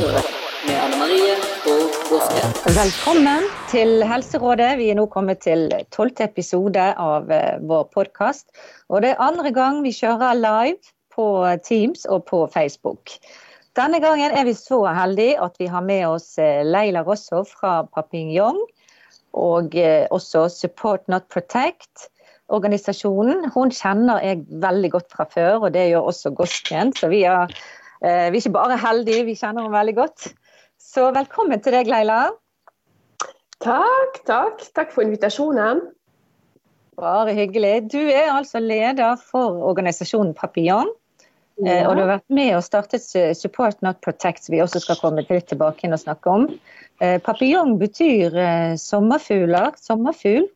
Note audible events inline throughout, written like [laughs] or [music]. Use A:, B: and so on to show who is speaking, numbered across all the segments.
A: Med Anne Marie og Oskar.
B: Velkommen til Helserådet. Vi er nå kommet til tolvte episode av eh, vår podkast. Og det er andre gang vi kjører live på Teams og på Facebook. Denne gangen er vi så heldige at vi har med oss eh, Leila Rosso fra Papillon. Og eh, også Support Not Protect organisasjonen. Hun kjenner jeg veldig godt fra før, og det gjør også Gosken. Så vi eh, vi er ikke bare heldige, vi kjenner henne veldig godt. Så velkommen til deg, Leila.
C: Takk, takk. Takk for invitasjonen.
B: Bare hyggelig. Du er altså leder for organisasjonen Papillon. Ja. Og du har vært med og startet Support Not Protect, som vi også skal komme litt tilbake inn og snakke om. Papillon betyr sommerfugler, sommerfugl.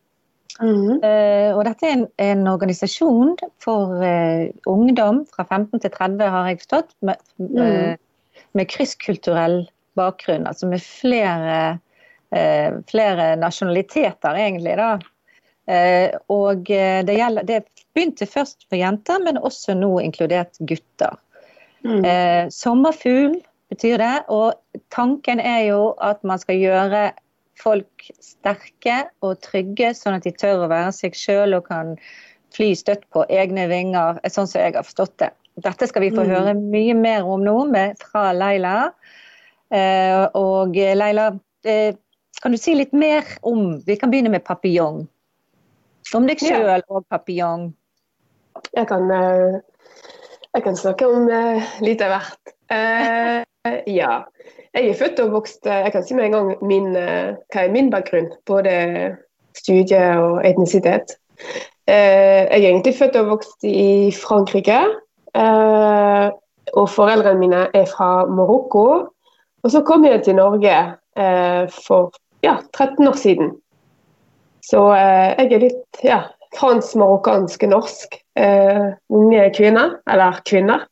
B: Mm. Uh, og dette er en, en organisasjon for uh, ungdom fra 15 til 30, har jeg forstått, med, mm. uh, med krysskulturell bakgrunn. Altså med flere, flere nasjonaliteter, egentlig. da. og det, gjelder, det begynte først for jenter, men også nå inkludert gutter. Mm. sommerfugl betyr det, og tanken er jo at man skal gjøre folk sterke og trygge, sånn at de tør å være seg sjøl og kan fly støtt på egne vinger, sånn som jeg har forstått det. Dette skal vi få mm. høre mye mer om nå med, fra Leila. Eh, og Leila, eh, kan du si litt mer om Vi kan begynne med papillon. Om deg sjøl ja. og papillon.
C: Jeg kan, eh, jeg kan snakke om eh, litt av hvert. Eh, ja. Jeg er født og vokst eh, Jeg kan si med en gang min, eh, hva er min bakgrunn. Både studie og etnisitet. Eh, jeg er egentlig født og vokst i Frankrike. Og foreldrene mine er fra Marokko. Og så kom jeg til Norge for ja, 13 år siden. Så jeg er litt ja, fransk-marokkansk-norsk unge kvinner, Eller kvinner.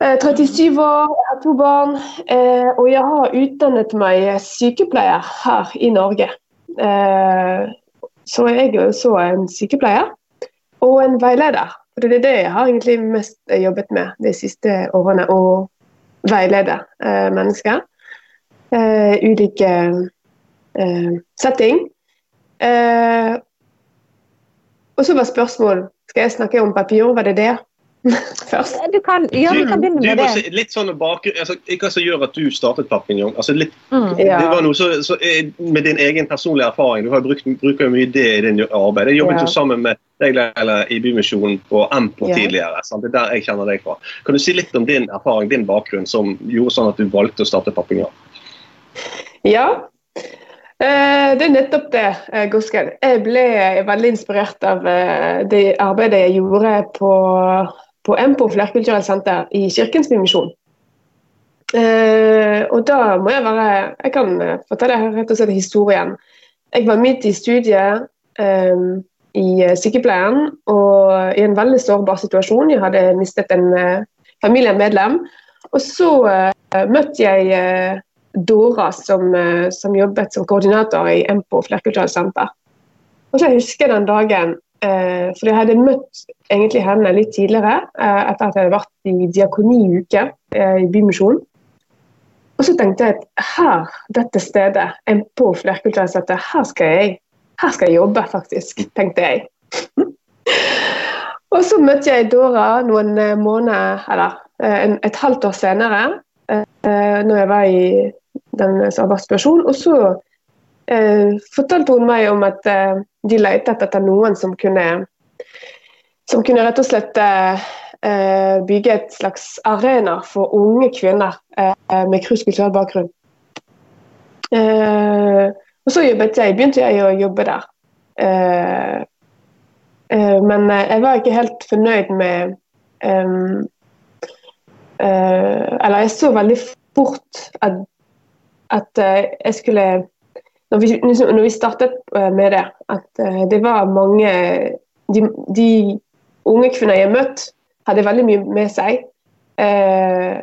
C: 37 eh, år, jeg har to barn, eh, og jeg har utdannet meg sykepleier her i Norge. Eh, så jeg er også en sykepleier og en veileder. Det er det jeg har egentlig mest jobbet med de siste årene. Å veilede mennesker. Ulike setting. Og så var spørsmålet skal jeg snakke om papir, var det det? [laughs]
B: først? Du kan, ja, vi kan begynne med det.
D: Litt sånn bakgrunn, altså, Hva som gjør at du startet Papillon? Altså, litt, mm, ja. Det var noe så, så, eh, Med din egen personlige erfaring, du har brukt, bruker jo mye det i din arbeid. Jeg jobbet jo sammen med deg eller, i Bymisjonen på Empo tidligere. Sant? Det er der jeg kjenner deg fra. Kan du si litt om din erfaring, din bakgrunn, som gjorde sånn at du valgte å starte Papillon?
C: Ja, eh, det er nettopp det, eh, Jeg ble veldig inspirert av det arbeidet jeg gjorde på på Empo flerkulturelt senter i Kirkens Bymisjon. Eh, og da må jeg være Jeg kan eh, fortelle rett og slett historien. Jeg var midt i studiet eh, i eh, sykepleien og i en veldig sårbar situasjon. Jeg hadde mistet en eh, familiemedlem. Og så eh, møtte jeg Dora, som, som, jobbet som koordinator i Empo flerkulturelt senter. Og så husker jeg den dagen Eh, for jeg hadde møtt egentlig henne litt tidligere, eh, etter at jeg hadde vært i diakoniuke eh, i Bymisjonen. Og så tenkte jeg at her, dette stedet, en på flerkulturelt her skal jeg her skal jeg jobbe, faktisk, tenkte jeg. [laughs] og så møtte jeg Dora noen måneder, eller et halvt år senere, når jeg var i den situasjonen. Og så fortalte hun meg om at de lette etter noen som kunne, som kunne rett og slett eh, bygge et slags arena for unge kvinner eh, med krysskulturell bakgrunn. Eh, og så jeg, begynte jeg å jobbe der. Eh, eh, men eh, jeg var ikke helt fornøyd med Eller jeg så veldig fort at, at jeg skulle når vi, når vi, startet eh, med det, at eh, det var mange De, de unge kvinner jeg møtte, hadde veldig mye med seg eh,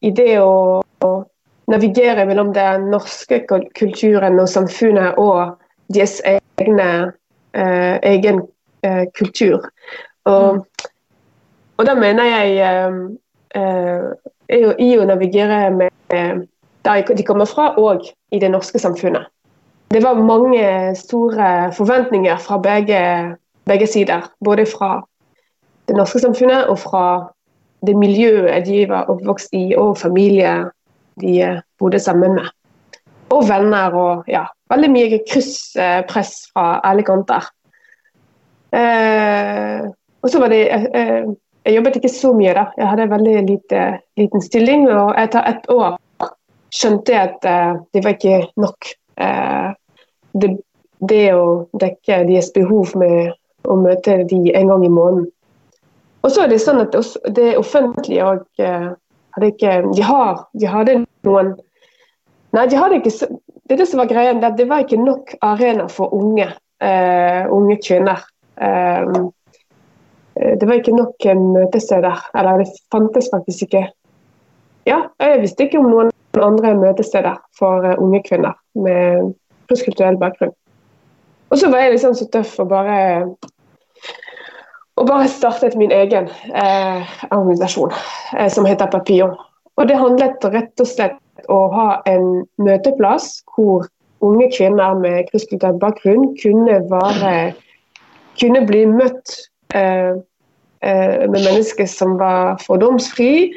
C: i det å, å, navigere mellom den norske kulturen og samfunnet og deres egne, eh, egen eh, kultur. Og, og, da mener jeg eh, i å navigere med der de kommer fra, og i det norske samfunnet. Det var mange store forventninger fra begge, begge sider. Både fra det norske samfunnet og fra det miljøet de var oppvokst i, og familie de bodde sammen med. Og venner og ja, veldig mye krysspress fra alle kanter. Eh, og så var det eh, Jeg jobbet ikke så mye, da. Jeg hadde en veldig lite, liten stilling. Og etter ett år skjønte jeg at eh, det var ikke nok. Eh, det, det, å dekke deres behov med å møte de en gang i måneden. Og så er det sånn at det offentlige òg hadde ikke de, har, de hadde noen Nei, de hadde ikke Det er det som var greia. Det var ikke nok arena for unge, uh, unge kvinner. Um, det var ikke nok møtesteder. Eller det fantes faktisk ikke Ja, jeg visste ikke om noen andre møtesteder for uh, unge kvinner med kulturell bakgrunn. Og så var jeg liksom så tøff og bare og bare startet min egen eh, organisasjon eh, som heter Papillon. Og Det handlet rett og slett å ha en møteplass hvor unge kvinner med krysskulturell bakgrunn kunne, være, kunne bli møtt eh, eh med mennesker som var fordomsfri.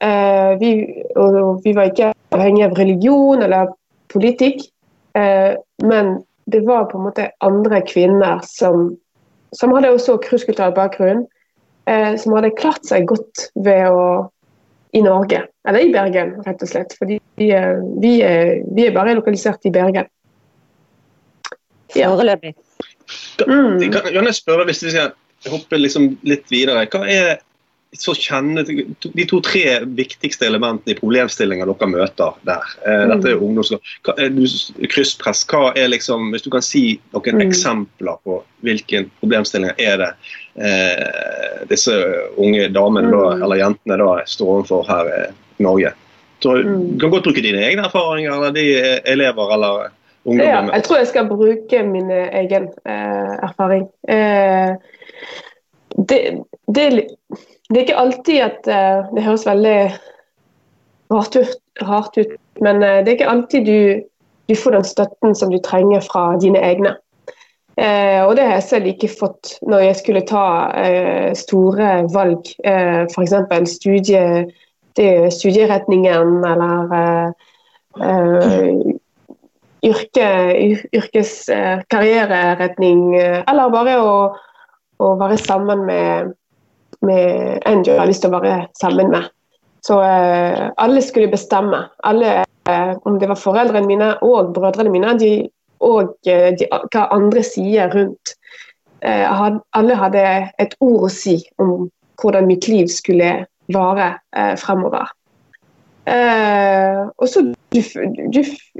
C: Eh, vi, og vi var ikke avhengig av religion eller politikk, eh, men det var på en måte andre kvinner som som hadde også krysskulturell bakgrunn, eh, som hadde klart seg godt ved å i Norge, eller i Bergen, rett og slett. Fordi vi, vi, vi er bare lokalisert i Bergen.
B: Ja. Foreløpig.
D: Mm. Kan, kan jeg spørre, hvis vi skal hoppe liksom litt videre, hva er så kjenne, De to-tre viktigste elementene i problemstillinga dere møter der. Eh, dette er mm. ungdoms... Krysspress. Hva er liksom, Hvis du kan si noen mm. eksempler på hvilke problemstillinger er det eh, disse unge damene da, mm. eller jentene da, står overfor her i Norge? Så, mm. Du kan godt bruke dine egne erfaringer eller de elever eller ungdommer.
C: Ja, jeg tror jeg skal bruke min egen eh, erfaring. Eh, det, det det er ikke alltid at uh, Det høres veldig rart ut, rart ut men uh, det er ikke alltid du, du, får den støtten som du trenger fra dine egne. Uh, og det har jeg selv ikke fått når jeg skulle ta store valg, uh, f.eks. Studie, studieretningen eller yrke, yrkeskarriereretning, eller bare å, å være sammen med med en du har lyst til å være sammen med. Så eh, alle skulle bestemme. Alle, eh, om det var foreldrene mine og brødrene mine, de, og eh, de, hva andre sier rundt. Eh, had, alle hadde et ord å si om hvordan mitt liv skulle vare eh, fremover. Eh, og så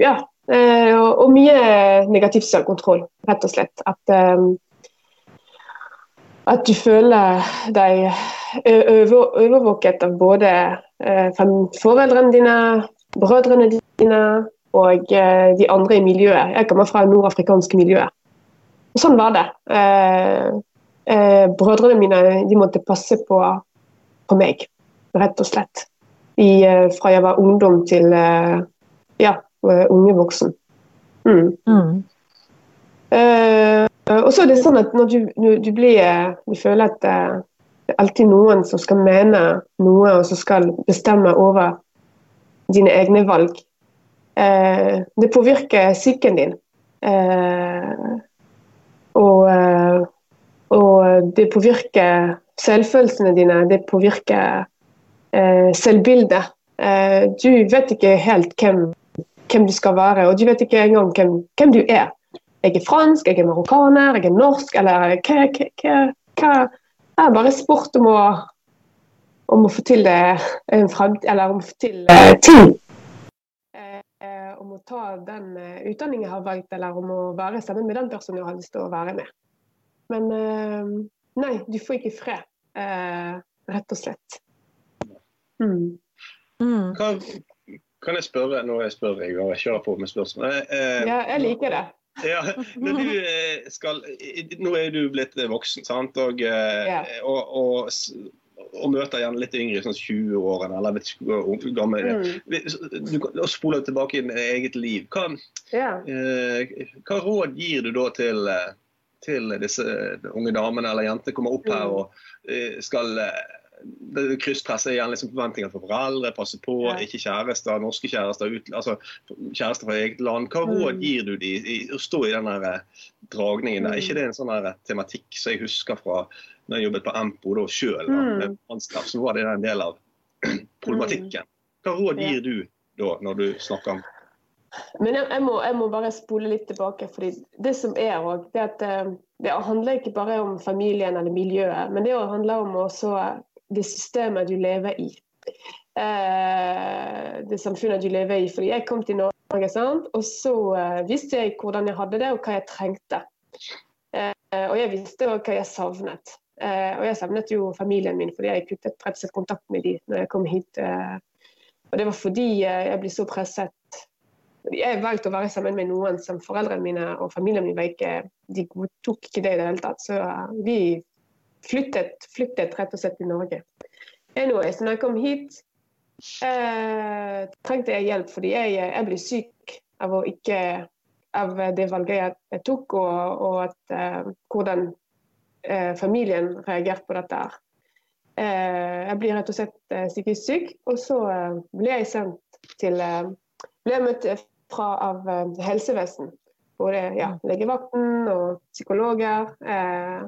C: ja, og, og, mye negativ selvkontroll, rett og slett. At at du føler deg overvåket av både foreldrene dine, brødrene dine og de andre i miljøet. Jeg kommer fra det nordafrikanske miljøet. Og sånn var det. Brødrene mine de måtte passe på, på meg, rett og slett. I, fra jeg var ungdom til ja, unge voksen. Mm. Mm. Uh, og så er det sånn at når du, du, blir Du føler at uh, det er alltid noen som skal mene noe, og som skal bestemme over dine egne valg. Det påvirker psyken din. Og, og, det påvirker selvfølelsene dine. Det påvirker selvbildet. du vet ikke helt hvem, hvem, du skal være, og du vet ikke engang hvem, hvem du er jeg er fransk, jeg er marokkaner, jeg er norsk, eller hva, hva, hva Jeg har bare spurt om å, om å få til det, en fremtid, eller om å få til uh, ting. Uh, om å ta den utdanningen jeg har valgt, eller om å være sammen med den personen jeg har lyst til å være med. Men nei, du får ikke fred, rett og slett.
D: Mm. Mm. Kan, kan, jeg spørre Nå jeg spør jeg, og jeg kjører på med spørsmål.
C: ja, jeg liker det.
D: Ja, når du eh, skal Nå er du blitt voksen, sant? Og, ja. og, og, og møter gjerne litt yngre, sånn 20-årene, eller vet ikke hvor gammel mm. du Og spoler tilbake i eget liv. Hva, ja. eh, hva, råd gir du da til, eh, til disse unge damene eller jentene kommer opp her mm. og eh, skal eh, Krysspress er gjerne liksom forventninger fra foreldre, passe på, ja. ikke kjærester, norske kjærester, ut, altså kjærester fra eget land. Hva råd mm. gir du dem å stå i den dragningen der? Er ikke det en sånn tematikk som jeg husker fra når jeg jobbet på Empo da sjøl, mm. så var det en del av [clears throat] problematikken. Hva råd gir du da, når du snakker om
C: men jeg, jeg, må, jeg, må, bare spole litt tilbake. fordi Det som er også, det at eh, det handler ikke bare om familien eller miljøet, men det handler om også det systemet du lever i. Eh, det samfunnet du lever i. Fordi jeg kom til Norge, sant? og så eh, visste jeg hvordan jeg hadde det og hva jeg trengte. Eh, og jeg visste også hva jeg savnet. Eh, og jeg savnet jo familien min fordi jeg kuttet rett og slett kontakt med dem når jeg kom hit. Eh, og det var fordi eh, jeg ble så presset. Jeg valgte å være sammen med noen som foreldrene mine og familien min var ikke, de godtok ikke det i det hele tatt. Så vi flyttet, flyttet rett og slett til Norge. Anyways, når jeg kom hit, eh, trengte jeg hjelp fordi jeg, jeg ble syk av, ikke, av det valget jeg, jeg tok, og, og at, eh, hvordan eh, familien reagerte på dette. Eh, jeg ble rett og slett eh, psykisk syk, og så eh, ble jeg sendt til ble jeg møtt fra, av helsevesen. Både ja, legevakten og psykologer. Eh,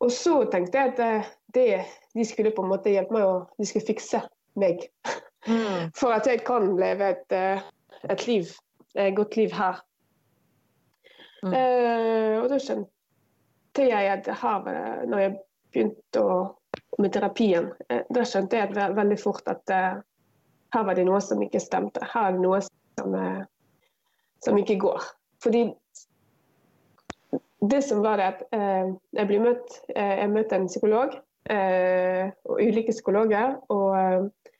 C: og så tenkte jeg at eh, det, de skulle på en måte hjelpe meg, og de skulle fikse meg. Mm. [laughs] For at jeg kan leve et, eh, et liv, et godt liv her. Mm. Eh, og da skjønte jeg at her, når jeg begynte å, med terapien, da skjønte jeg ve veldig fort at eh, her var det noe som ikke stemte. Her er det noe som, som ikke går. Fordi det som var det at eh, jeg ble møtt eh, Jeg møtte en psykolog eh, og ulike psykologer. Og eh,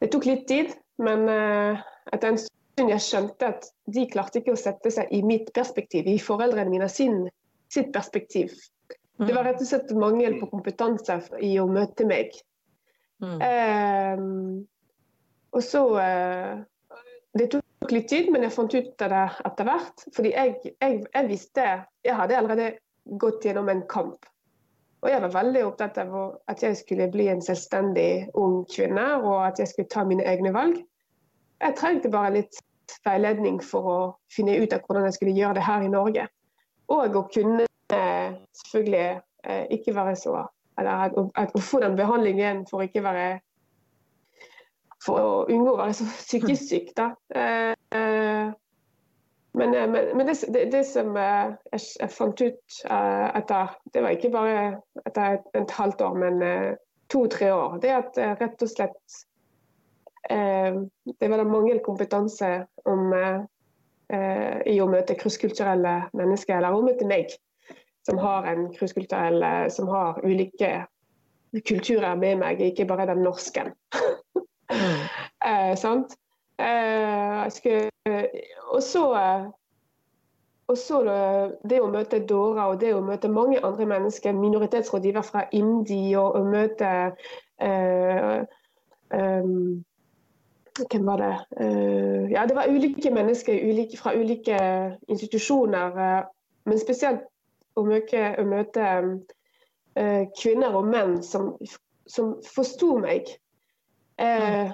C: det tok litt tid, men eh, etter en stund jeg skjønte at de klarte ikke å sette seg i mitt perspektiv, i foreldrene mine sin, sitt perspektiv. Det var rett og slett mangel på kompetanse i å møte meg. Mm. Eh, og så Det tok tok litt tid, men jeg fant ut av det etter hvert. Fordi jeg, jeg, jeg, visste Jeg hadde allerede gått gjennom en kamp. Og jeg var veldig opptatt av at jeg skulle bli en selvstendig ung kvinne, og at jeg skulle ta mine egne valg. Jeg trengte bare litt veiledning for å finne ut av hvordan jeg skulle gjøre det her i Norge. Og å kunne eh, selvfølgelig eh, ikke være så Eller å få den behandlingen for ikke være for å unngå å være så psykisk syk. Da. Eh, eh, men, eh, men, men det, det, det, som jeg, fant ut etter Det var ikke bare etter et, halvt år, men to-tre år. Det at rett og slett Det var da mangel kompetanse om, i å møte krysskulturelle mennesker, eller å møte meg, som har en Som har ulike kulturer med meg, ikke bare den norske. [laughs] Eh, sant? Eh, skulle, og så og så det å møte Dora og det å møte mange andre mennesker, minoritetsrådgiver fra IMDi og å møte eh, um, Hvem var det? Eh, ja, det var ulike mennesker ulike, fra ulike institusjoner. Eh, men spesielt å møte, å møte uh, kvinner og menn som, som forsto meg. Mm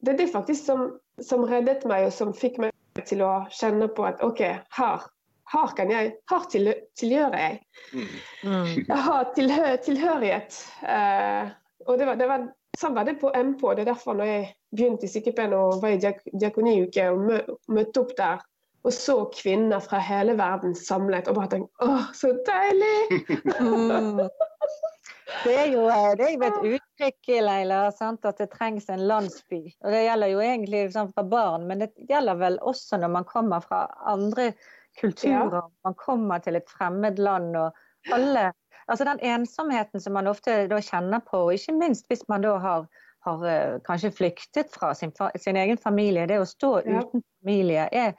C: det er det faktisk som, som, reddet meg, og som fikk meg til å kjenne på at OK, her, her kan jeg Her til, tilhører jeg. Mm. Jeg har tilhø, tilhørighet. Eh, og det var, det var, sånn var det på MP. Det er derfor når jeg begynte i sykepleien og var i diak diakoniuke og mø, møtte opp der og så kvinner fra hele verden samlet og bare tenkte åh, så deilig!
B: mm. [laughs] Det er jo, eh, det er jo et uttrykk Leila, sant, at det trengs en landsby. Og Det gjelder jo egentlig liksom, fra barn, men det gjelder vel også når man kommer fra andre kulturer. Ja. Man kommer til et fremmed land og alle Altså Den ensomheten som man ofte da kjenner på, og ikke minst hvis man da har, har eh, kanskje flyktet fra sin, sin, egen familie. Det å stå ja. uten familie er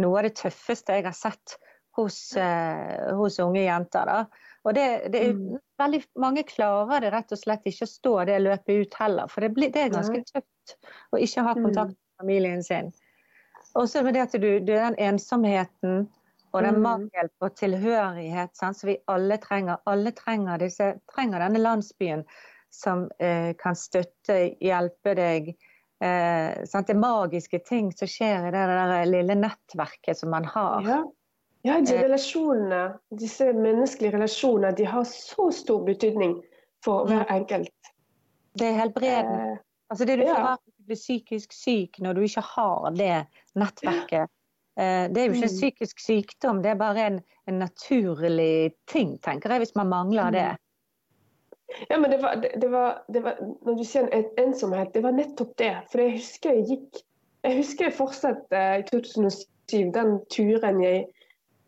B: noe av det tøffeste jeg har sett hos, uh, hos unge jenter. da. Og det, det er mm. veldig mange klarer det rett og slett ikke å stå det løpet ut heller. For det, blir, det er ganske tøft å ikke ha kontakt mm. med familien sin. Og så med det at du, du den ensomheten og den mm. mangel på tilhørighet sant, som vi alle trenger. Alle trenger, disse, trenger denne landsbyen som eh, kan støtte, hjelpe deg. Eh, sant? Det magiske ting som skjer i det der lille nettverket som man har.
C: Ja. Ja, de eh. relasjonene, disse menneskelige relasjonene de har så stor betydning for hver enkelt.
B: Det er helbredende. Eh, altså det du får ja. blir psykisk syk når du ikke har det nettverket. Eh, det er jo ikke en mm. psykisk sykdom, det er bare en, en naturlig ting, tenker jeg, hvis man mangler det.
C: Mm. Ja, men det var, det, det var, det var Når du sier en ensomhet, det var nettopp det. For jeg husker jeg gikk Jeg husker jeg fortsatt i 2007, den turen jeg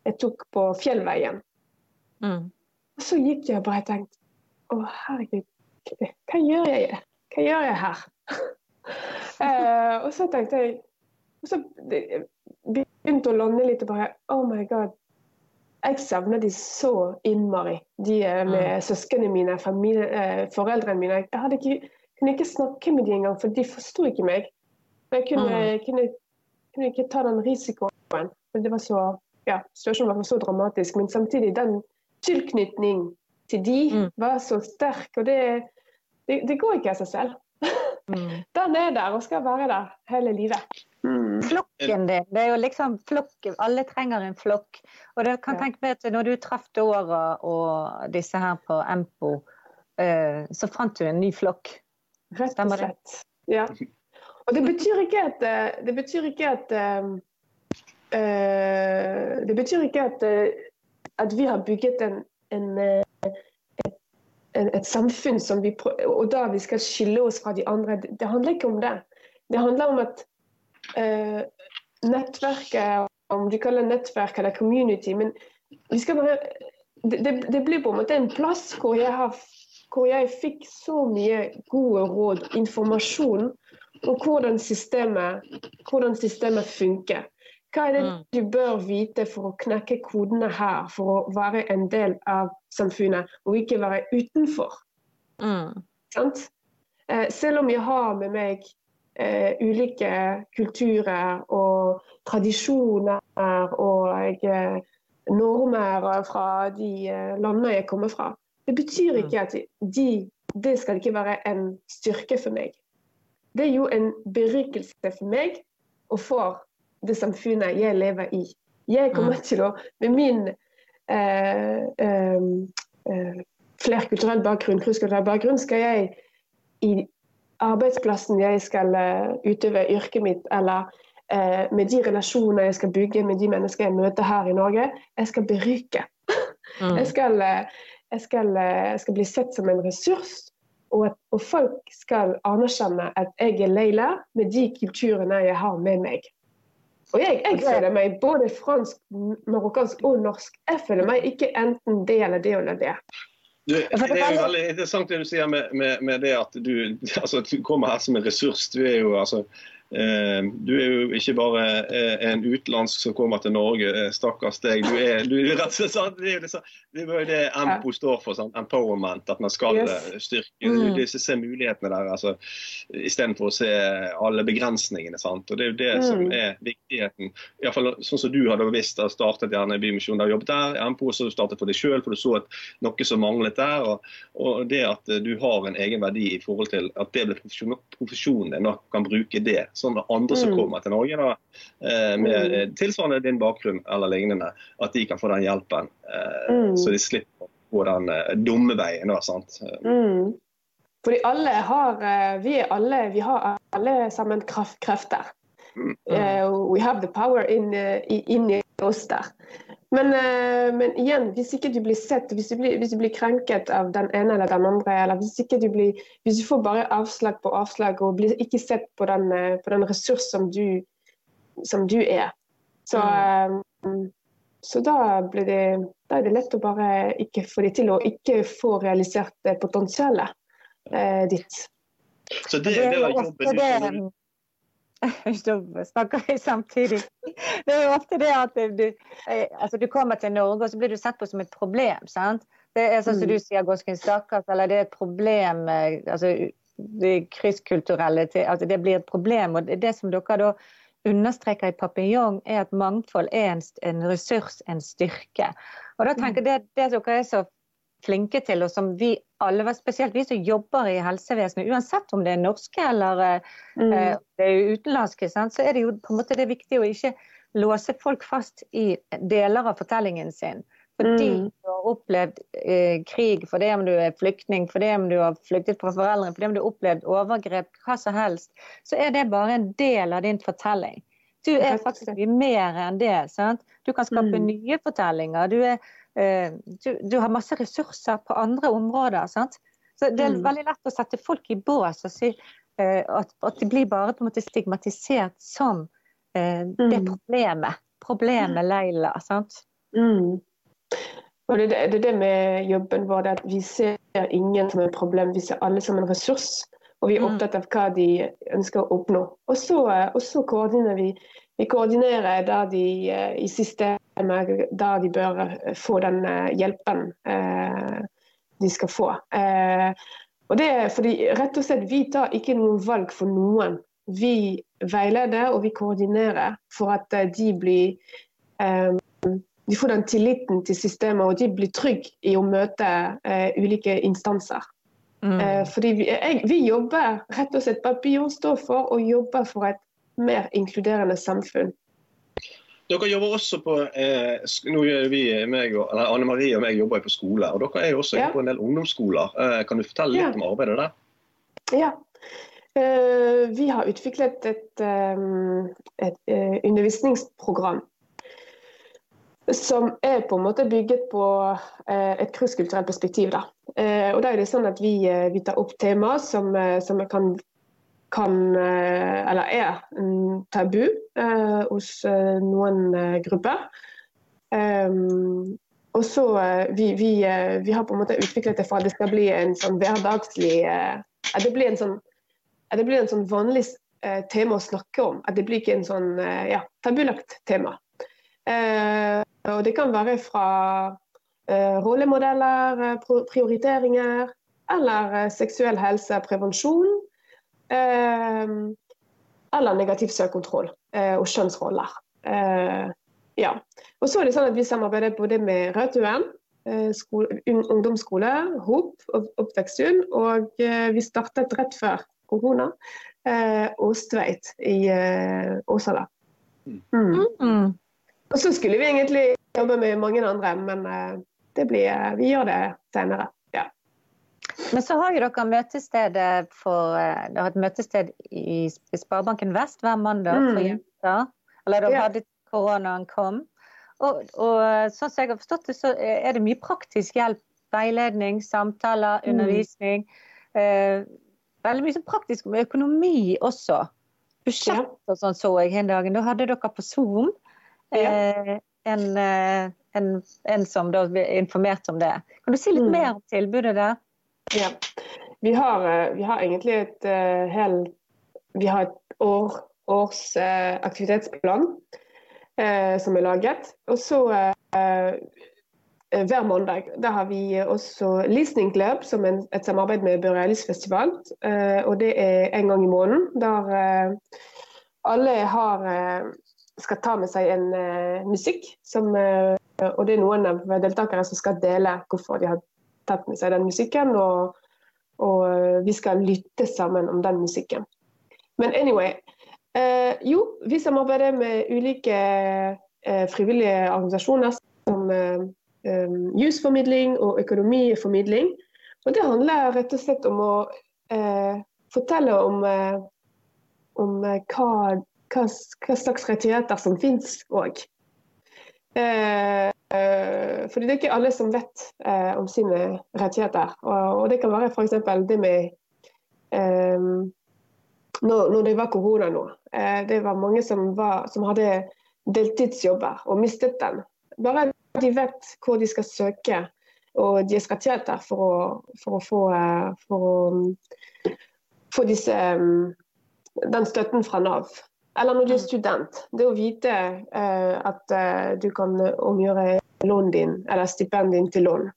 C: jeg tok på Fjellveien. Mm. Og så gikk jeg og bare tenkte Å, herregud, hva gjør jeg, hva gjør jeg her? [laughs] eh, og så tenkte jeg Og så begynte å lande litt og bare Oh my God. Jeg savner de så innmari, de eh, med mm. søsknene mine, familie, eh, foreldrene mine. Jeg hadde ikke, kunne ikke snakke med dem engang, for de forsto ikke meg. Men Jeg kunne, mm. kunne, kunne, ikke ta den risikoen. For det var så ja, situasjonen var så dramatisk, men samtidig den tilknytning til de mm. var så sterk. Og det, det, det går ikke av seg selv. Mm. [laughs] Den er der og skal være der hele livet.
B: Mm. Flokken din, det er jo liksom flokk, alle trenger en flokk. Og det kan ja. tenke meg at når du traff Dora og disse her på Empo, uh, så fant du en ny flokk.
C: Rett og slett. Ja. Og det betyr ikke at, eh, det betyr ikke at um, Eh, det betyr ikke at, eh, at, vi har bygget en, en, eh, et, et, samfunn som vi og da vi skal skille oss fra de andre. Det handler ikke om det. Det handler om at uh, nettverket, om du kaller det nettverk eller community, men vi skal bare det, det, blir på en måte en plass hvor jeg, har, hvor jeg fikk så mye gode råd, informasjon om hvordan systemet, hvordan systemet funker. Hva er det mm. du bør vite for å knekke kodene her, for å være en del av samfunnet, og ikke være utenfor? Mm. Eh, selv om jeg har med meg eh, ulike kulturer og tradisjoner og eh, normer fra de eh, landene jeg kommer fra, det betyr mm. ikke at de, det skal ikke være en styrke for meg. Det er jo en berikelse for meg å få det samfunnet jeg lever i. Jeg kommer mm. til å, med min eh, eh, eh, flerkulturell bakgrunn, krysskulturell bakgrunn, skal jeg i arbeidsplassen jeg skal uh, utøve yrket mitt, eller uh, med de relasjoner jeg skal bygge med de mennesker jeg møter her i Norge, jeg skal berike. Mm. Jeg, skal, uh, jeg, skal, jeg, skal, bli sett som en ressurs, og, at, og folk skal anerkjenne at jeg er Leila med de kulturene jeg har med meg. Og jeg, jeg føler meg både fransk, marokkansk og norsk. Jeg føler meg ikke enten det eller det eller det.
D: Du, det er veldig interessant det du sier med, med, med det at du, [laughs] altså, du, kommer her som en ressurs. Du er jo altså du er jo ikke bare eh, en utenlandsk som kommer til Norge, eh, stakkars deg. Du er, du er rett og slett, det er jo det, EMPO står for, sånn, empowerment. At man skal yes. styrke mm. se mulighetene der, altså, istedenfor å se alle begrensningene. Sant? Og Det er jo det mm. som er viktigheten. I fall, sånn som du hadde visst, har startet gjerne i Bymisjonen, har jobbet der. EMPO så du startet for deg sjøl, for du så at noe som manglet der. Og, og, det at du har en egen verdi i forhold til at det blir profesjonen din, og kan bruke det sånn at andre som mm. kommer til Norge da, eh, med mm. Eh, tilsvarende din bakgrunn eller lignende, at de kan få den hjelpen. Eh, mm. Så de slipper å gå den dumme veien. Da, sant?
C: Mm. Fordi alle har Vi alle, vi har alle sammen krefter. Uh, we have the power in, uh, inni oss der. Men, uh, men, igjen, hvis ikke du blir sett, hvis du blir, hvis du blir, krenket av den ene eller den andre, eller hvis, ikke du, blir, hvis du får bare avslag på avslag og blir ikke sett på den, på den ressurs som du, som du er, så, mm. så da, blir det, da er det lett å bare ikke få det til å ikke få realisert potensialet ditt.
D: Så det, det er jobben
B: du [laughs] da snakker vi samtidig. Det er jo ofte det at du, altså du kommer til Norge og så blir du sett på som et problem. sant? Det er sånn som du sier, Gåsken, stakkars, eller det er et problem altså, det krysskulturelle altså Det blir et problem. og det som dere da understreker i Papillon, er at mangfold er en, en ressurs, en styrke. Og da tenker jeg Det, det dere er så flinke til, og som vi alle, spesielt vi som jobber i helsevesenet, uansett om det er norske eller mm. eh, det er utenlandske, sant, så er det jo på en måte det er viktig å ikke låse folk fast i deler av fortellingen sin. Fordi mm. du har opplevd eh, krig, fordi om du er flyktning, fordi om du har flyktet fra foreldrene, fordi om du har opplevd overgrep, hva som helst, så er det bare en del av din fortelling. Du er faktisk mye mer enn det. sant? Du kan skape mm. nye fortellinger. Du, er, eh, du, du, har masse ressurser på andre områder. sant? Så Det er mm. veldig lett å sette folk i bås og si eh, at, at, de blir bare på en måte stigmatisert som eh, det mm. problemet. Problemet Leila. sant?
C: Mm. Og det, det, det med jobben vår, at vi ser ingen som et problem, vi ser alle som en ressurs. Og vi er mm. opptatt av hva de ønsker å oppnå. Og så, og så koordinerer vi. Vi koordinerer da de i systemet der de bør få den hjelpen eh, de skal få. Eh, og det er fordi rett og slett Vi tar ikke noen valg for noen. Vi veileder og vi koordinerer for at de blir eh, de får den tilliten til systemet, og de blir trygge i å møte ulike instanser. Mm. Fordi vi, jeg, vi, jobber rett og slett Papillon står for å jobbe for et mer inkluderende samfunn.
D: Dere jobber også på eh, nå gjør vi, meg og, eller Anne Marie og meg jobber på skole, og dere er jo også ja. på en del ungdomsskoler. Eh, kan du fortelle litt ja. om arbeidet der?
C: Ja. Uh, vi har utviklet et, um, et uh, undervisningsprogram som er på en måte bygget på eh, et krysskulturelt perspektiv. Da. Eh, og da er det sånn at vi, eh, vi tar opp temaer som, eh, som kan, kan, eh, eller er en tabu eh, hos noen grupper. Um, og så vi, vi, vi, har på en måte utviklet det for at det skal bli en sånn hverdagslig At det blir en sånn, det blir en sånn vanlig tema å snakke om. At det blir ikke en sånn ja, tabulagt tema. Uh, og det kan være fra uh, rollemodeller, eh, prioriteringer eller seksuell helse, prevensjon. Uh, eller negativ søkekontroll og kjønnsroller. ja. Og så er det sånn at Vi samarbeider både med Rødt UN, ungdomsskole, HOP, oppveksthund. og vi startet rett før korona, Åstveit i Åsala. Mm. Mm. Og så skulle vi egentlig jobbe med mange andre, men eh, det blir, eh, vi gjør det senere.
B: Men så har jo dere møtestedet for eh, Dere har et møtested i Sparebanken Vest hver mandag for mm. jenter. Eller da ja. hadde koronaen kom. Og, og, sånn som jeg har forstått det, så er det mye praktisk hjelp. Veiledning, samtaler, mm. undervisning. Eh, veldig mye sånn praktisk med økonomi også. Budsjett og sånn så jeg en dag. Da hadde dere på Zoom. Eh, en, eh, en, en, som da informerte om det. Kan du si litt mm. mer om tilbudet der?
C: Ja. Vi har, eh, vi har egentlig et uh, helt Vi har et år, års uh, aktivitetsplan uh, som er laget. Og så hver mandag da har vi også Listening Club, som er et samarbeid med Børelis festival. og det er en gang i måneden. Der alle har skal ta med seg en musikk. Som, og det er noen av deltakere som skal dele hvorfor de har tatt med seg den musikken. Og, og uh, vi skal lytte sammen om den musikken. Men anyway Jo, vi samarbeider med ulike frivillige organisasjoner som eh, jusformidling og økonomiformidling. Og det handler rett og slett om å fortelle om, om hva hva, hva slags rettigheter som finnes òg. Eh, eh, fordi det er ikke alle som vet eh, om sine rettigheter. Og, og det kan være f.eks. det med eh, når, når, det var korona nå. Eh, det var mange som, var, som, hadde deltidsjobber og mistet den. Bare de vet hvor de skal søke og deres rettigheter for å, for å få, for å for disse, den støtten fra Nav. Eller når du er mm. student. Det å vite uh, at uh, du kan omgjøre lånet din, eller stipendet din til lån.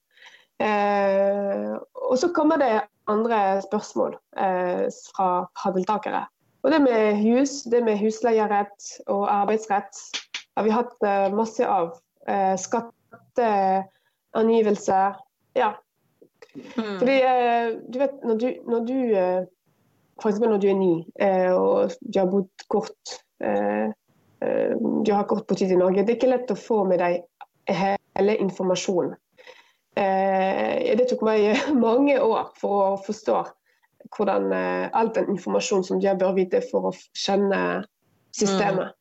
C: Eh, og så kommer det andre spørsmål eh, fra, paddeltakere. Og det med hus, det med husleierett og arbeidsrett har vi hatt eh, masse av. skatteangivelser. skatteangivelse. Ja. Mm. Fordi eh, du vet, når du, når du eh, F.eks. når du er ny eh, og du har bodd kort eh, Du har kort på tid i Norge. Det er ikke lett å få med deg hele informasjonen. Det tok meg [laughs] mange år for å forstå hvordan all den informasjonen som jeg bør vite for å kjenne systemet.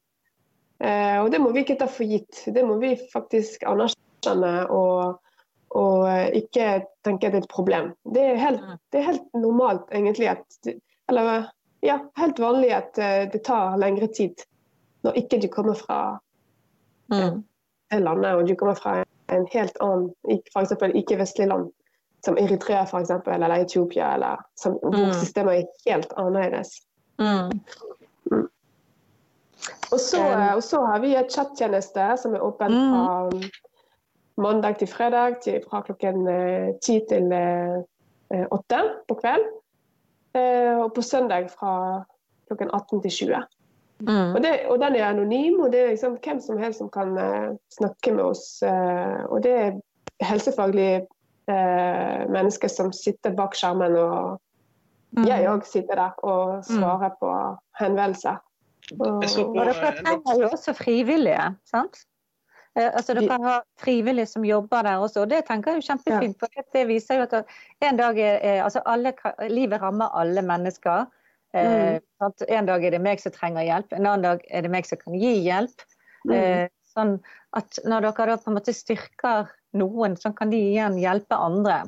C: Mm. Og det må vi ikke ta for gitt. Det må vi faktisk anerkjenne og og eh, ikke tenke at det er et problem. Det er helt, det er helt normalt, egentlig, at Eller ja, helt vanlig at eh, det tar lengre tid når ikke du kommer fra mm. det landet, og du kommer fra en helt annen, f.eks. ikke-vestlig land, som Eritrea for eksempel, eller Etiopia, eller som, hvor mm. systemet er helt annerledes. Mm. Mm. Og, så, og, så, har vi et chattjeneste som er åpen mm. fra mandag til fredag til, fra klokken eh, ti til eh, åtte på kveld. Eh, og på søndag fra klokken 18 til 20. Mm. Og, det, og, den er anonym, og det er liksom hvem som helst som kan uh, snakke med oss. Uh, og det er helsefaglige uh, mennesker som sitter bak skjermen, og mm. jeg òg sitter der og svarer mm. på henvendelser.
B: Og, og dere trenger jo også frivillige, sant? Eh, altså Dere har frivillige som jobber der også, og det tenker jeg er kjempefint. for Det viser jo at en dag er, altså alle, Livet rammer alle mennesker. Eh, mm. En dag er det meg som trenger hjelp, en annen dag er det meg som kan gi hjelp. Mm. Eh, sånn at Når dere da på en måte styrker noen, så kan de igjen hjelpe andre.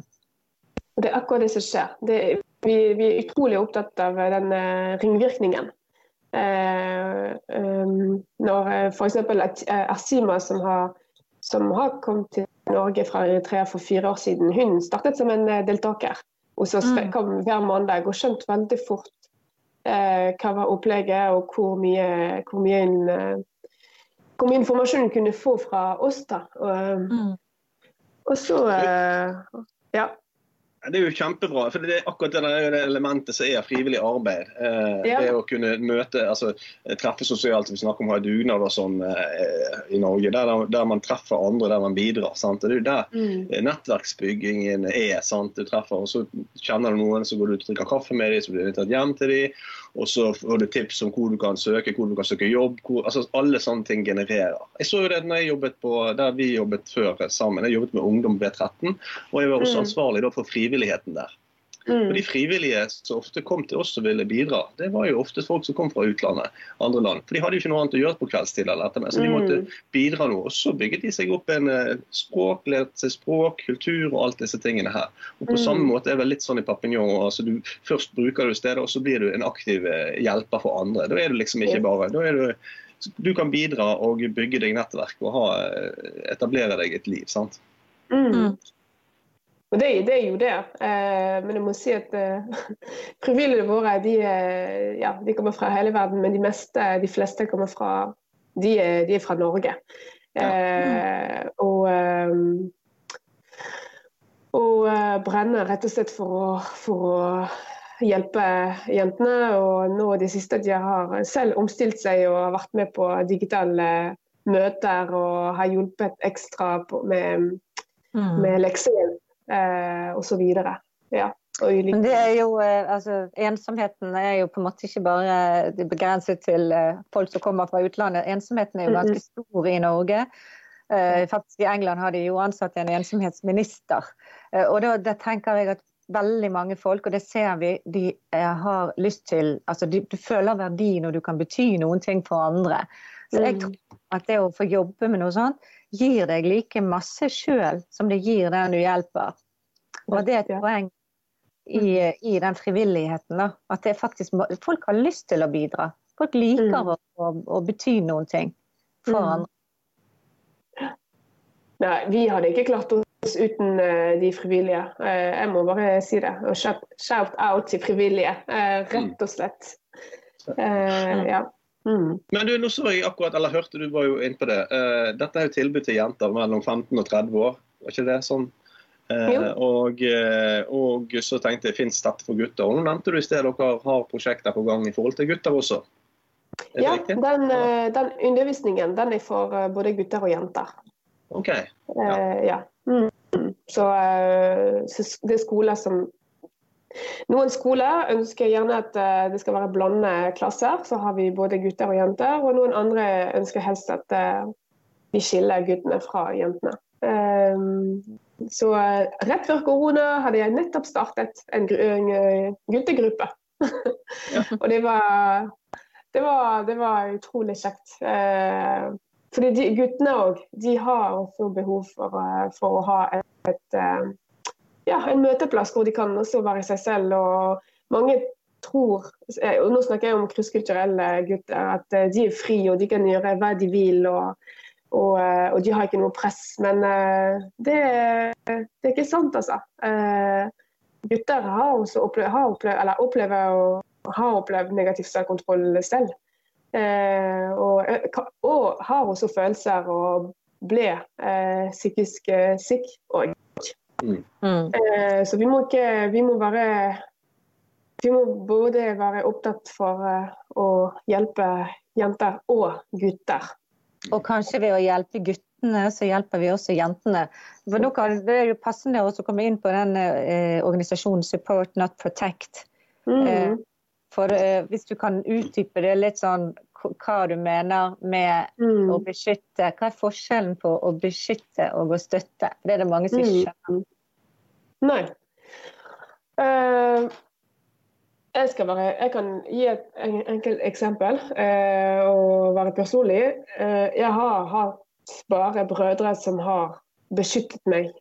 C: Det er akkurat det som skjer. Det, vi, vi, er utrolig opptatt av den ringvirkningen. Eh, um, når eh, f.eks. Asima, som har, som har kommet til Norge fra Eritrea for fire år siden, hun startet som en eh, deltaker. Og så mm. kom hver mandag og skjønte veldig fort eh, hva var opplegget og hvor mye, hvor mye, en, hvor mye informasjon hun kunne få fra oss. da. Og, mm. og så eh, Ja.
D: Det er jo kjempebra. for Det er akkurat det, elementet som er frivillig arbeid. Eh, ja. Det å kunne møte, altså treffe sosialt. Vi snakker om å ha dugnad og sånn eh, i Norge. Der, der, man treffer andre, der man bidrar. Sant? Det er jo der mm. nettverksbyggingen er. sant? Du treffer, og Så kjenner du noen, så går du ut og drikker kaffe med dem, så blir du invitert hjem til dem. Og så får du tips om hvor du kan søke, hvor du kan søke jobb. Hvor, altså Alle sånne ting genererer. Jeg så jo det når jeg jobbet på, der vi jobbet før sammen. Jeg jobbet med Ungdom B13, og jeg var også mm. ansvarlig for frivilligheten der. Mm. Og De frivillige som ofte kom til oss og ville bidra, det var jo ofte folk som kom fra utlandet. andre land, For de hadde jo ikke noe annet å gjøre på kveldstid, eller etter meg, så de måtte mm. bidra noe. Og Så bygget de seg opp en uh, språk, lærte seg språk, kultur og alt disse tingene her. Og På mm. samme måte er det litt sånn i Papignon. altså du Først bruker du stedet, og så blir du en aktiv uh, hjelper for andre. Da er du liksom ikke bare da er du, du kan bidra og bygge deg nettverk og ha, uh, etablere deg et liv. sant?
C: Mm. Og det, det, er jo det. Eh, men jeg må si at eh, [laughs] frivillige våre de, ja, de, kommer fra hele verden, men de, meste, de fleste kommer fra de, de er fra Norge. Eh, og, eh, og eh, brenner rett og slett for å, for å, hjelpe jentene. Og nå det siste de har selv omstilt seg og har vært med på digitale møter og har hjulpet ekstra på, med, mm. med leksehjelp eh, osv. Ja.
B: Men det er jo, eh, altså, Ensomheten er jo på en måte ikke bare begrenset til eh, folk som kommer fra utlandet. Ensomheten er jo ganske stor i Norge. Faktisk I England har de jo ansatt en ensomhetsminister. Og da, da, tenker jeg at veldig mange folk, og det ser vi, de har lyst til altså du, du, føler verdi når du kan bety noen ting for andre. Så jeg mm. tror at det å få jobbe med noe sånt gir deg like masse sjøl som det gir den du hjelper. Og det er et poeng i, i den frivilligheten. Da. At det faktisk, folk har lyst til å bidra. Folk liker mm. å, å, å, bety noen ting for mm. andre.
C: Nei, vi hadde ikke klart oss uten uh, de frivillige. Uh, jeg må bare si det. Og shout, shout out til frivillige, uh, rett og slett. ja.
D: Mm. Men du, nå så jeg akkurat, eller hørte du var jo inne på det. Uh, dette er jo tilbud til jenter mellom 15 og 30 år. Var ikke det sånn? Uh, og, eh, og, så tenkte jeg fins dette for gutter? Og nå nevnte du i sted dere har prosjekter på gang i forhold til gutter også.
C: Ja, den, den, undervisningen den er for både gutter og jenter.
D: Ok. Ja.
C: Uh, ja. Mm. Så, så, det er skoler som Noen skoler ønsker gjerne at uh, det skal være blandede klasser. Så har vi både gutter og jenter. Og noen andre ønsker helst at vi skiller guttene fra jentene. så rett før korona hadde jeg nettopp startet en, guttegruppe. [laughs] og det var, det var, det var utrolig kjekt. Fordi de, Guttene òg har også behov for, eh, for å ha et, et, eh, ja, en møteplass hvor de kan også være seg selv. og Mange tror, eh, og nå snakker jeg om krysskulturelle gutter, at de er fri og de kan gjøre hva de vil. og, og, og de har ikke noe press. Men det, det er ikke sant, altså. Gutter har også opplevd, har opplevd, eller opplever og har opplevd negativ selvkontroll selv. Eh, og, eh, og, har også følelser og ble eh, psykisk syk òg. Mm. Eh, så vi må ikke Vi må være Vi må både være opptatt for å hjelpe jenter og gutter.
B: Og kanskje ved å hjelpe guttene, så hjelper vi også jentene. For nå kan, Det er jo passende å komme inn på den eh, organisasjonen Support Not Protect. Mm. Eh, for uh, Hvis du kan utdype det litt sånn hva du mener med mm. å beskytte. Hva er forskjellen på å beskytte og å støtte? Det er det mange som ikke skjønner.
C: Mm. Nei. Uh, jeg, bare, jeg, kan gi et enkelt eksempel uh, og være personlig. Uh, jeg har hatt bare brødre som har beskyttet meg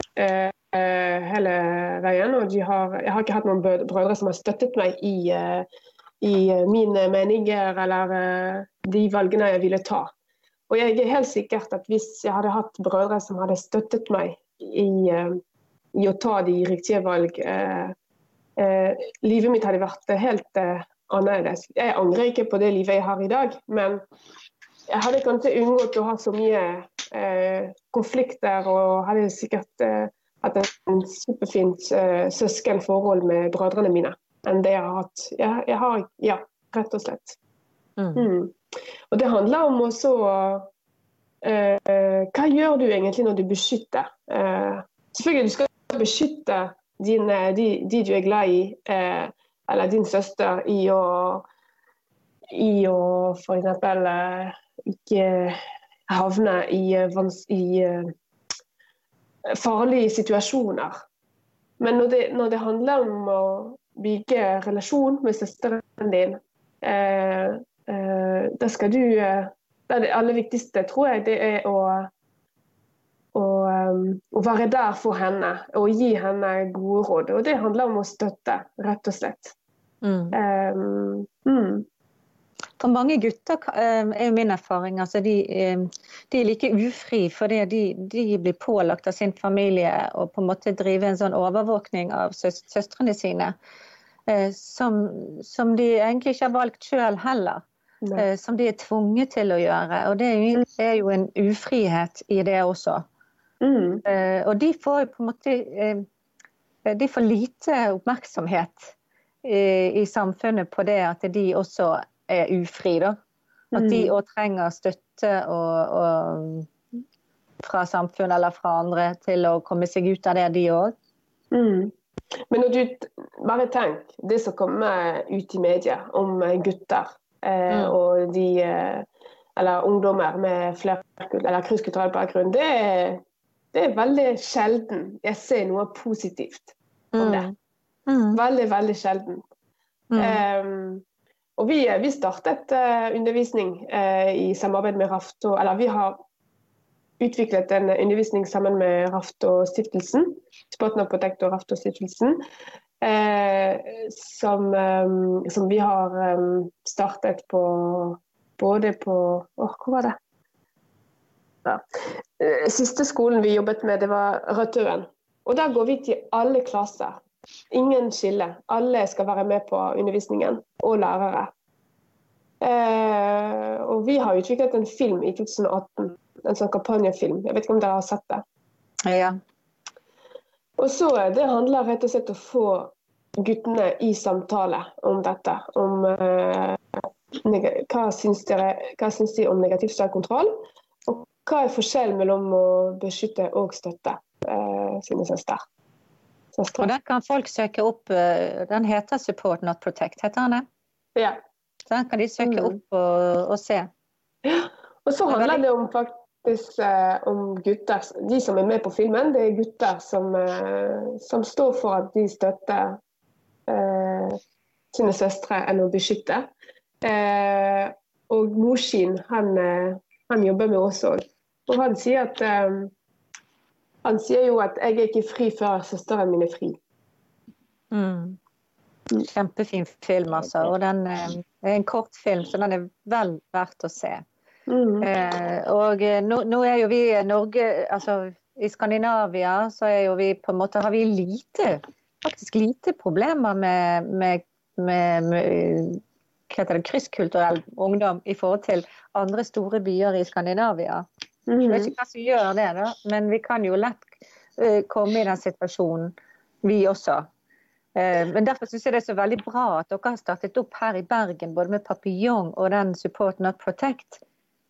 C: hele veien. Og har, jeg har ikke hatt noen brødre som har støttet meg i i eh, mine meninger eller eh, de valgene jeg ville ta. Og jeg er helt sikkert at hvis jeg hadde hatt brødre som hadde støttet meg i, eh, i å ta de riktige valg, eh, eh, livet mitt hadde vært helt eh, annerledes. Jeg angrer ikke på det livet jeg har i dag, men jeg hadde kanskje unngått å ha så mye konflikter og hadde sikkert hatt en superfint søskenforhold med brødrene mine enn det jeg har hatt. Jeg, jeg har, ja, rett og slett. Mm. Mm. Og det handler om også eh, Hva gjør du egentlig når du beskytter? Eh, selvfølgelig du skal beskytte dine, de, de, du er glad i, eh, eller din søster, i å, i å f.eks. Eh, ikke havne i, i eh, farlige situasjoner. Men når det, når det handler om å bygge relasjon med søsteren din, eh, eh, da skal du eh, Det aller viktigste, tror jeg, det er å, å, um, å, være der for henne og gi henne gode råd. Og det handler om å støtte, rett og slett. Mm. Um, mm.
B: For mange gutter er jo min erfaring altså de, de er like ufri fordi de, de, blir pålagt av sin familie å på en måte drive en sånn overvåkning av søstrene sine. Eh, som, som, de egentlig ikke har valgt sjøl heller. Eh, som de er tvunget til å gjøre. Og det er jo, mm. en ufrihet i det også. Mm. Eh, og de får på en måte De får lite oppmerksomhet i, i samfunnet på det at de også er ufri, da. At de òg mm. trenger støtte og, og, fra samfunnet eller fra andre til å komme seg ut av det, de òg.
C: Mm. Men når du bare tenk det som kommer ut i media om gutter eh, mm. og de eh, Eller ungdommer med eller krysskulturell bakgrunn. Det er, det er veldig sjelden jeg ser noe positivt om mm. det. Mm. Veldig, veldig sjelden. Um, og vi, vi startet uh, undervisning uh, i samarbeid med Rafto, eller vi har utviklet en undervisning sammen med Raftå-stiftelsen. Spotna Protect og Raftå-stiftelsen. Eh, som, um, som, vi har um, startet på både på Åh, hvor var det? Ja. Eh, siste skolen vi jobbet med, det var Rødtøen. Og der går vi til alle klasser. Ingen skille. Alle skal være med på undervisningen, og lærere. Eh, og vi har utviklet en film i 2018 en sånn kampanjefilm. Jeg vet ikke om dere har sett det?
B: Ja.
C: Og så Det handler rett og slett om å få guttene i samtale om dette. Om uh, hva syns, dere, hva syns de om negativ selvkontroll? Og hva er forskjellen mellom å beskytte og støtte uh, sine søstre?
B: Og Den kan folk søke opp. Uh, den heter Support Not Protect, heter den det?
C: Ja.
B: Så den kan de søke mm. opp og, og se.
C: Ja. Og så handler det om faktisk eh, om gutter. De som er med på filmen, det er gutter som, eh, som står for at de støtter eh, sine søstre enn å beskytte. Eh, og Moshin, han, eh, han, jobber med oss òg. Og han sier at eh, Han sier jo at 'jeg er ikke fri før søsteren min er fri'.
B: Mm. Kjempefin film, altså. Og den er en kort film, så den er vel verdt å se. Mm. Eh, og eh, nå, nå, er jo vi Norge Altså i Skandinavia så er jo vi på en måte har vi lite faktisk lite problemer med, med, med, med hva heter det, krysskulturell ungdom i forhold til andre store byer i Skandinavia. Mm. Jeg vet ikke hva som gjør det, da, men vi kan jo lett uh, komme i den situasjonen, vi også. Uh, men Derfor syns jeg det er så veldig bra at dere har startet opp her i Bergen, både med Papillon og den Support Not Protect.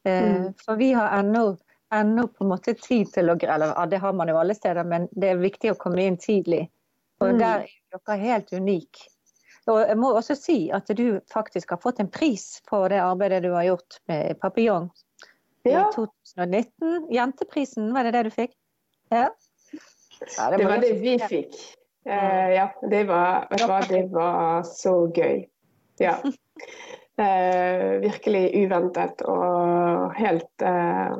B: Eh, mm. For vi har ennå, ennå på en måte tid til å Eller ja, det har man jo alle steder, men det er viktig å komme inn tidlig. Og mm. der er dere helt unike. Og jeg må også si at du faktisk har fått en pris for det arbeidet du har gjort med Papillon ja. i 2019. Jenteprisen, var det det du fikk? Ja.
C: ja det, det, var det vi fikk. Uh, ja, det var, det var så gøy. Ja. [laughs] Eh, virkelig uventet og helt eh,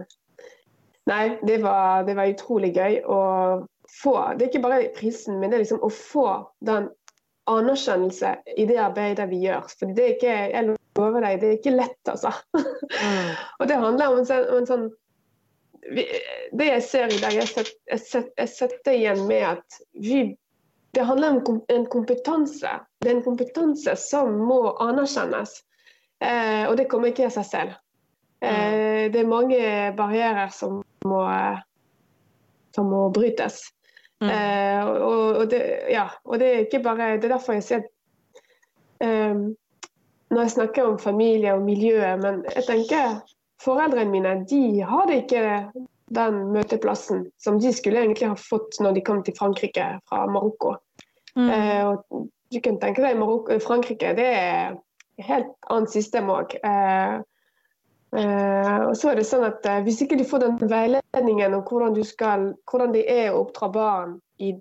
C: Nei, det var, det var, utrolig gøy å få Det er ikke bare prisen, men det er liksom å få den anerkjennelse i det arbeidet vi gjør. For det er ikke, jeg lover deg, det er ikke lett, altså. Mm. [laughs] og det handler om en sånn, om en sånn Det jeg ser i dag, jeg setter, jeg setter igjen med at vi det handler om en kompetanse. Det er en kompetanse som må anerkjennes. Eh, og det kommer ikke av seg selv. Eh, det er mange barrierer som må, som må brytes. Mm. Eh, og, og, det, ja, og, det, er ikke bare Det er derfor jeg sier um, Når jeg snakker om familie og miljøet, men jeg tenker foreldrene mine de hadde ikke den møteplassen som de skulle egentlig ha fått når de kom til Frankrike fra Marokko. Mm. Uh, og du kan tenke deg Marokko, Frankrike det er helt annet system òg. Eh, eh, og så er det sånn at eh, Hvis ikke du får den veiledningen om hvordan, du skal, hvordan det er å oppdra barn i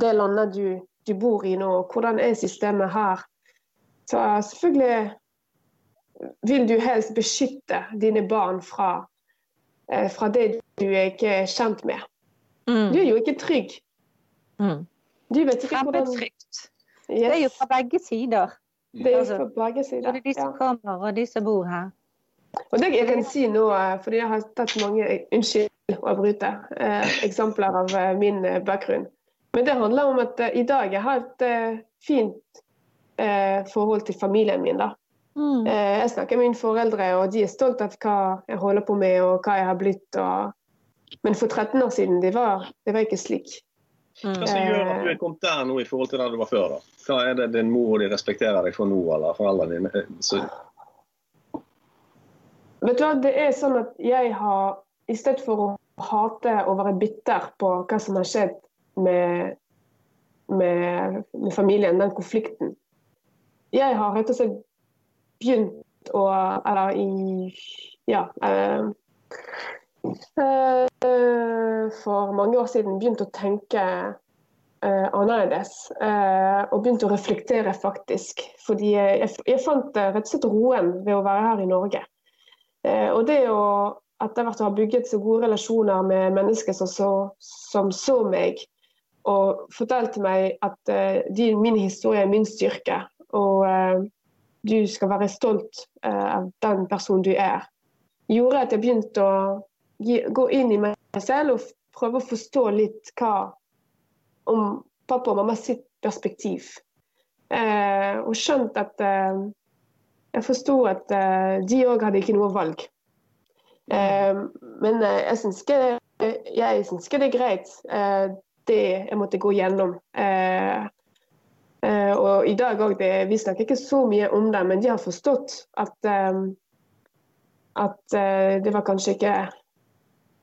C: det landet du, du bor i nå, og hvordan er systemet her, så selvfølgelig vil du helst beskytte dine barn fra, fra det du er ikke er kjent med. Mm. Du er jo ikke trygg.
B: Mm. Du vet ikke hvordan yes. Det er jo fra begge sider.
C: Det er altså, på begge sider.
B: Både de som kommer og de som bor her.
C: Og det jeg kan si nå, eh, fordi jeg har tatt mange unnskyld å bryte, eh, eksempler av eh, min eh, bakgrunn. Men det handler om at eh, i dag jeg har et eh, fint forhold til familien min. da. Mm. jeg snakker med mine foreldre, og de er stolt av hva jeg holder på med og hva jeg har blitt. Og... Men for 13 år siden det var det var ikke slik.
D: Mm. Hva som gjør at du er kommet der nå i forhold til der du var før? da? Hva er det din mor og de respekterer deg for nå, eller foreldrene dine? Så...
C: Vet du hva, det er sånn at jeg har, i stedet for å hate og være bitter på hva som har skjedd med, med, med familien, den konflikten Jeg har rett og slett begynt å Eller i Ja. Uh, for mange år siden begynt å tenke uh, annerledes. Uh, og begynte å reflektere, faktisk. Fordi jeg, jeg fant uh, rett og slett roen ved å være her i Norge. og det å etter hvert ha bygget så gode relasjoner med mennesker som så, som så meg, og fortalte meg at de, min historie er min styrke. Og du skal være stolt av den personen du er. Gjorde at jeg begynte å gå inn i meg selv og prøve å forstå litt hva om pappa og mamma sitt perspektiv. Eh, og skjønt at eh, Jeg forsto at eh, de òg hadde ikke noe valg. Eh, men eh, jeg syns ikke, ikke, det er greit. Eh, det jeg måtte gå gjennom. Og i dag òg Vi snakker ikke så mye om det, men de har forstått at, at det var kanskje ikke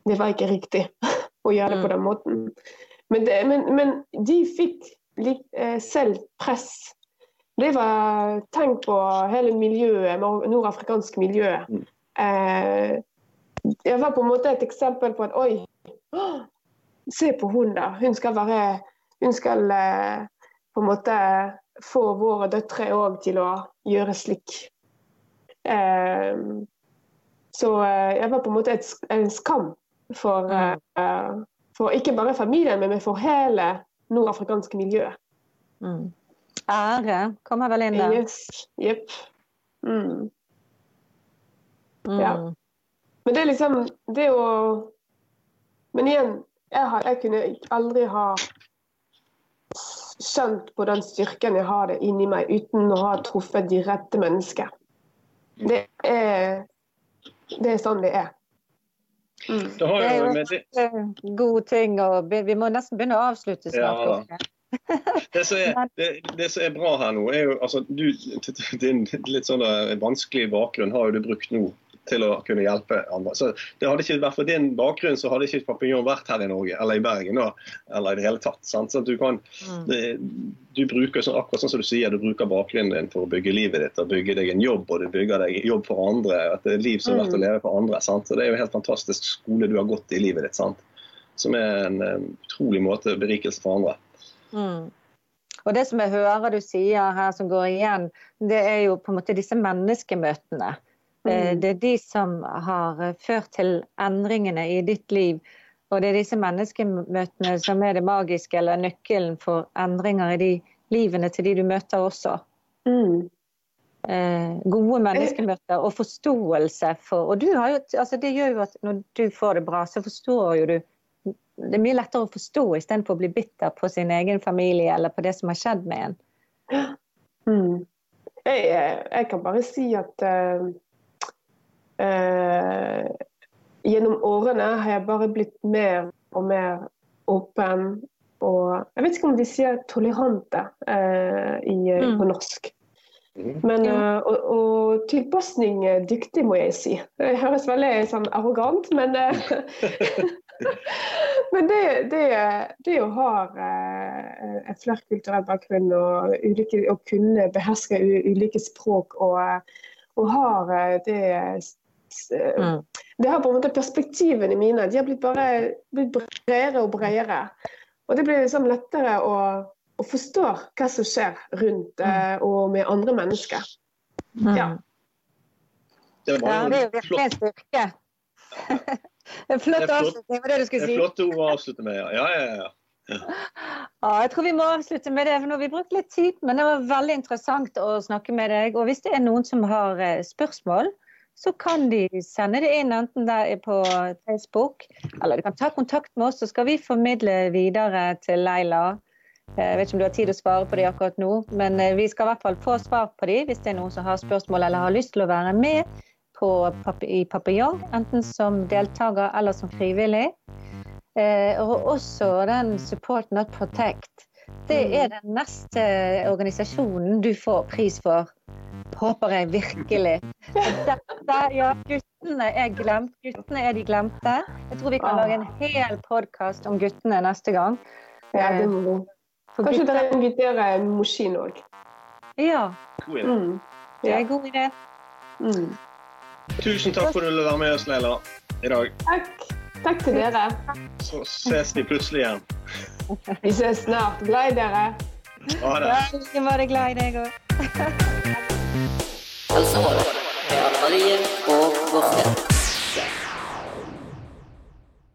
C: Det var ikke riktig [laughs] å gjøre det på mm. den måten. Men, det, men, men de fikk litt, eh, selv press. Det var Tenk på hele miljøet, nordafrikansk miljøet. Mm. Eh, jeg var på en måte et eksempel på at oi, se på hun da. Hun skal være Hun skal eh, på en måte få våre døtre òg til å gjøre slik. Eh, så eh, jeg var på en måte et, en skam for, mm. uh, for ikke bare familien, men for hele nordafrikanske miljø.
B: Mm. Ære kommer vel inn der.
C: Yes. Jepp. Mm. Mm. Ja. Men det er liksom Det å Men igjen, jeg, har, jeg kunne aldri ha skjønt på den styrken jeg har det inni meg, uten å ha truffet de rette mennesker. Det er, det er sånn det er.
B: Mm. Det, er jo en god ting, og vi må nesten begynne å avslutte snart. Ja, [laughs]
D: det, som er, det, det som er, bra her nå, er jo altså du, Din litt sånn vanskelig bakgrunn har jo du brukt nå til å kunne hjelpe andre. Så det hadde ikke vært for din bakgrunn, så hadde ikke Papillon vært her i Norge eller i Bergen. Eller i det hele tatt. Sant? Så du, kan, mm. det, du bruker sånn, akkurat sånn som du sier, du bruker bakgrunnen din for å bygge livet ditt og bygge deg en jobb, og du bygger deg jobb for andre. at det et liv som er verdt å mm. leve for andre. Sant? Så Det er jo en helt fantastisk skole du har gått i livet ditt. Sant? Som er en, en utrolig måte berikelse for andre.
B: Mm. Og det som jeg hører du sier her som går igjen, det er jo på en måte disse menneskemøtene. Eh, mm. Det er de som har eh, ført til endringene i ditt liv. Og det er disse menneskemøtene som er det magiske eller nøkkelen for endringer i de livene til de du møter også. Mm. Eh, gode menneskemøter og forståelse for Og du har jo, altså det gjør jo at når du får det bra, så forstår jo du Det er mye lettere å forstå istedenfor å bli bitter på sin egen familie eller på det som har skjedd med en. [gasps]
C: Mm. Jeg, jeg, kan bare si at uh, eh, gjennom årene har jeg bare blitt mer og mer åpen og Jeg vet ikke om de sier tolerante eh, i, mm. på norsk. Mm. Men, uh, og, og tilpasningsdyktig, må jeg si. [laughs] Det høres veldig sånn arrogant, men uh, [laughs] Men det, det, det, å ha uh, en flerkulturell bakgrunn og, ulike, å kunne beherske ulike språk og, og har det mm. Det har på en måte perspektivene mine. De har blitt bare blitt bredere og bredere. Og det blir liksom lettere å, å forstå hva som skjer rundt mm. uh, og med andre mennesker. Mm. Ja.
B: Det, ja, det er jo virkelig en styrke. [laughs] en flott avslutning, var det du skulle si.
D: Det er flotte ord å avslutte med, ja. ja, ja, ja.
B: Ja, jeg tror vi må avslutte med det, for nå har vi brukt litt tid. Men det var veldig interessant å snakke med deg. Og hvis det er noen som har eh, spørsmål, så kan de sende det inn enten der på Facebook, eller de kan ta kontakt med oss, så skal vi formidle videre til Leila. Jeg vet ikke om du har tid å svare på de akkurat nå, men eh, vi skal i hvert fall få svar på de hvis det er noen som har spørsmål eller har lyst til å være med på, i Papillon, enten som deltaker eller som frivillig. Eh, og også den Support Not Protect. Det er den neste organisasjonen du får pris for håper jeg virkelig. Dette, ja, guttene er glemt. Guttene er de glemte. Jeg tror vi kan lage en hel podkast om guttene neste gang.
C: Ja, det må vi. Kanskje dere en Moshin òg.
B: Ja. Mm. Det er en god idé.
D: Mm. Tusen takk for at du ville være med oss, Leila, i dag.
C: Takk. Takk til dere.
D: Så ses vi plutselig igjen.
C: Vi ses snart. Glad i dere.
D: Ha det.
B: Ja, bare glad i deg òg.
A: Helse Anne Marie og Vossnes.